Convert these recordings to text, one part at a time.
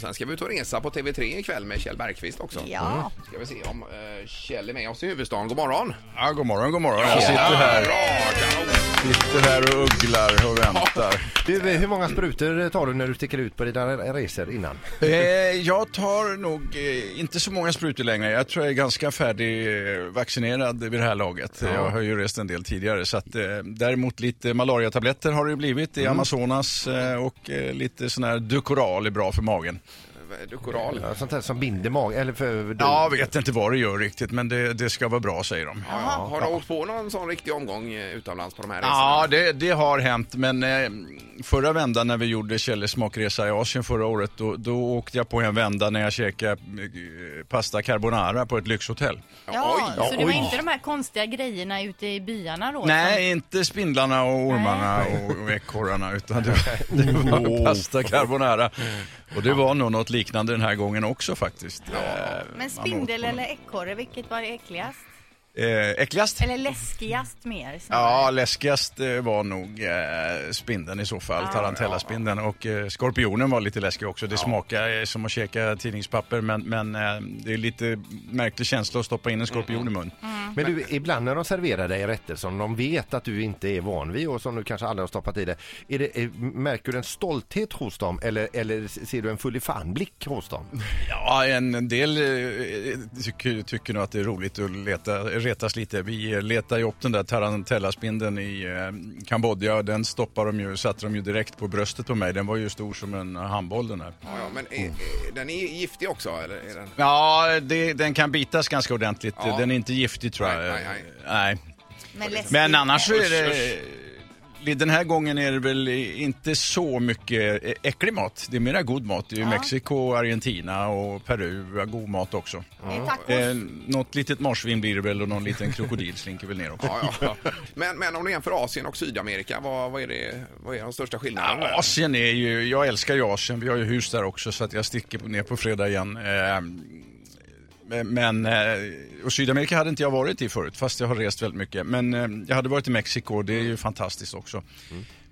Och sen ska vi ut och resa på TV3 ikväll med Kjell Bergqvist också. Ja. Ska vi se om eh, Kjell är med oss i huvudstaden. God morgon! Ja, god morgon, god morgon. Jag sitter här, Bra, kanon. Sitter här och ugglar och väntar. Du, hur många sprutor tar du när du sticker ut på dina resor innan? Eh, jag tar nog eh, inte så många sprutor längre. Jag tror jag är ganska färdigvaccinerad vid det här laget. Jag har ju rest en del tidigare. Så att, eh, däremot lite malariatabletter har det blivit i Amazonas eh, och eh, lite sån här Ducoral är bra för magen. Dukoral. Ja, sånt här som binder magen, eller för... Ja, jag vet inte vad det gör riktigt men det, det ska vara bra säger de. Ja, har du åkt på någon sån riktig omgång eh, utomlands på de här resorna? Ja, det, det har hänt. Men eh, förra vändan när vi gjorde Kjelles smakresa i Asien förra året, då, då åkte jag på en vända när jag käkade eh, pasta carbonara på ett lyxhotell. Ja, Oj, så det var oj. inte de här konstiga grejerna ute i byarna då? Nej, inte spindlarna och ormarna och, och ekorrarna, utan det, var- det var pasta carbonara. Och det var nog något liknande den här gången också faktiskt. Eh, men man spindel åt på eller ekorre, vilket var äckligast? Eh, äckligast? Eller läskigast mer? snarare? Ja, läskigast eh, var nog eh, spindeln i så fall, tarantellaspindeln. Och eh, skorpionen var lite läskig också. Det smakar eh, som att käka tidningspapper men, men eh, det är lite märklig känsla att stoppa in en skorpion i mun. Men du, ibland när de serverar dig rätter som de vet att du inte är van vid och som du kanske aldrig har stoppat i dig. Är det, är, märker du en stolthet hos dem eller, eller ser du en full blick hos dem? Ja, en, en del eh, tycker, tycker nog att det är roligt att leta, retas lite. Vi eh, letar ju upp den där tarantellaspindeln i eh, Kambodja. Den stoppar de ju, satte de ju direkt på bröstet på mig. Den var ju stor som en handboll den här. Ja, ja, men är, är, den är giftig också? Eller är den... Ja, det, den kan bitas ganska ordentligt. Ja. Den är inte giftig tror jag. Nej, nej, nej. nej. Men. Men annars så är det... Den här gången är det väl inte så mycket äcklig mat. Det är mera god mat. Det är ju Mexiko, Argentina och Peru. God mat också. Tacos. Eh, något litet marsvin blir det väl och någon liten krokodil slinker väl ner också. Ja, ja, ja. Men, men om du jämför Asien och Sydamerika, vad, vad, är, det, vad är de största skillnaderna? där? Asien är ju, jag älskar ju Asien. Vi har ju hus där också så att jag sticker ner på fredag igen. Eh, Men, eh, och Sydamerika hade inte jag varit i förut, fast jag har rest väldigt mycket. Men eh, jag hade varit i Mexiko, det är ju fantastiskt också.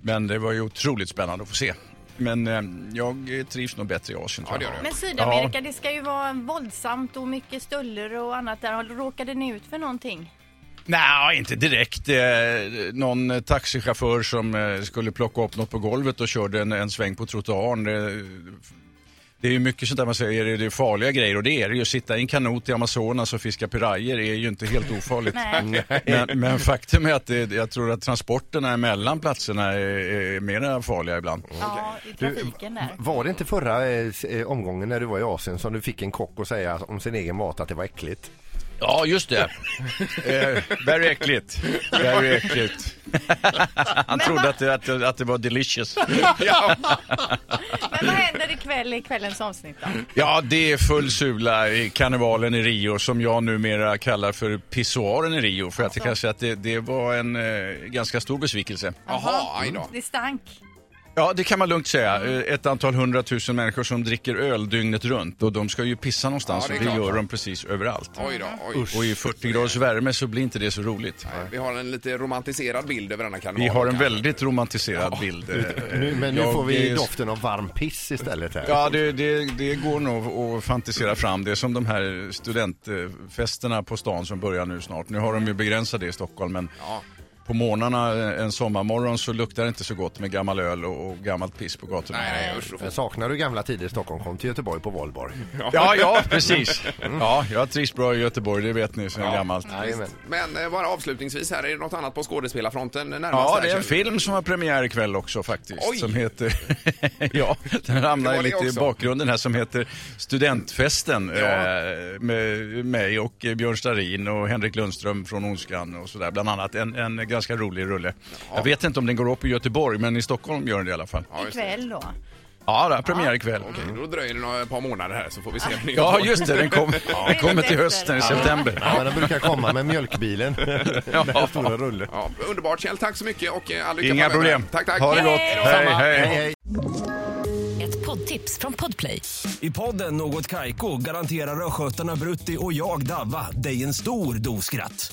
Men det var ju otroligt spännande att få se. Men eh, jag trivs nog bättre i Asien Ja, det du. Men Sydamerika, det ska ju vara våldsamt och mycket stölder och annat där. Råkade ni ut för någonting? Nej, inte direkt. Eh, någon taxichaufför som eh, skulle plocka upp något på golvet och körde en, en sväng på trottoaren. Det, är ju mycket sånt där man säger, det är farliga grejer och det är det ju. Sitta i en kanot i Amazonas och fiska pirajer är ju inte helt ofarligt. Men, men faktum är att det, jag tror att transporterna mellan platserna är, är mera farliga ibland. Ja, i trafiken där. Var det inte förra eh, omgången när du var i Asien som du fick en kock att säga om sin egen mat att det var äckligt? Ja, just det. eh, very äckligt. Very äckligt. Han trodde att det, att, det- att det var delicious. Men vad händer ikväll i kvällens avsnitt då? Ja, det är full sula i karnevalen i Rio som jag numera kallar för pissoaren i Rio. För att jag kan säga att det, det var en eh, ganska stor besvikelse. Jaha, aj då. Det stank. Ja, det kan man lugnt säga. Eh, Ett antal hundratusen människor som dricker öl dygnet runt och de ska ju pissa någonstans Ja, det och det klart. gör de precis överallt. Oj då, oj. Och i 40 graders värme så blir inte det så roligt. Vi har en lite romantiserad bild över denna karneval. Vi har en väldigt romantiserad bild. eh, Nu, men nu jag får vi doften av varm piss istället här. Ja, det, det, det går nog att fantisera fram. Det är som de här studentfesterna på stan som börjar nu snart. Nu har de ju begränsat det i Stockholm, men Ja. På morgnarna en sommarmorgon så luktar det inte så gott med gammal öl och, och gammalt piss på gatorna. Nej, usch. Men saknar du gamla tider i Stockholm, kom till Göteborg på valborg. Ja, ja, precis. Ja, jag trivs bra i Göteborg, det vet ni sedan gammalt. Jajamän. Men eh, bara avslutningsvis här, är det något annat på skådespelarfronten närmast? Ja, det är en film som har premiär ikväll också faktiskt. Oj. Som heter, ja, den det lite i också. bakgrunden här som heter Studentfesten. Ja. Eh, med mig och eh, Björn Starin och Henrik Lundström från Ondskan och sådär. Bland annat en, en ganska rolig rulle. Jag vet inte om den går upp i Göteborg, men i Stockholm gör den det i alla fall. Ja, just det. Ikväll då? Ja, det har premiär ikväll. Okej, då dröjer det några, ett par månader här så får vi se. om ni Ja, just det. Den, kom, den kommer till hösten i september. Ja, men de brukar komma med mjölkbilen. Den stora rulle. Ja, underbart Kjell, tack så mycket och eh, all lycka Inga framöver. problem. Tack, tack. Ha det gott. Hej. Hej, Hej, hej. hej. Ett poddtips från Podplay. I podden Något Kaiko garanterar östgötarna Brutti och jag, Davva, dig en stor dos skratt.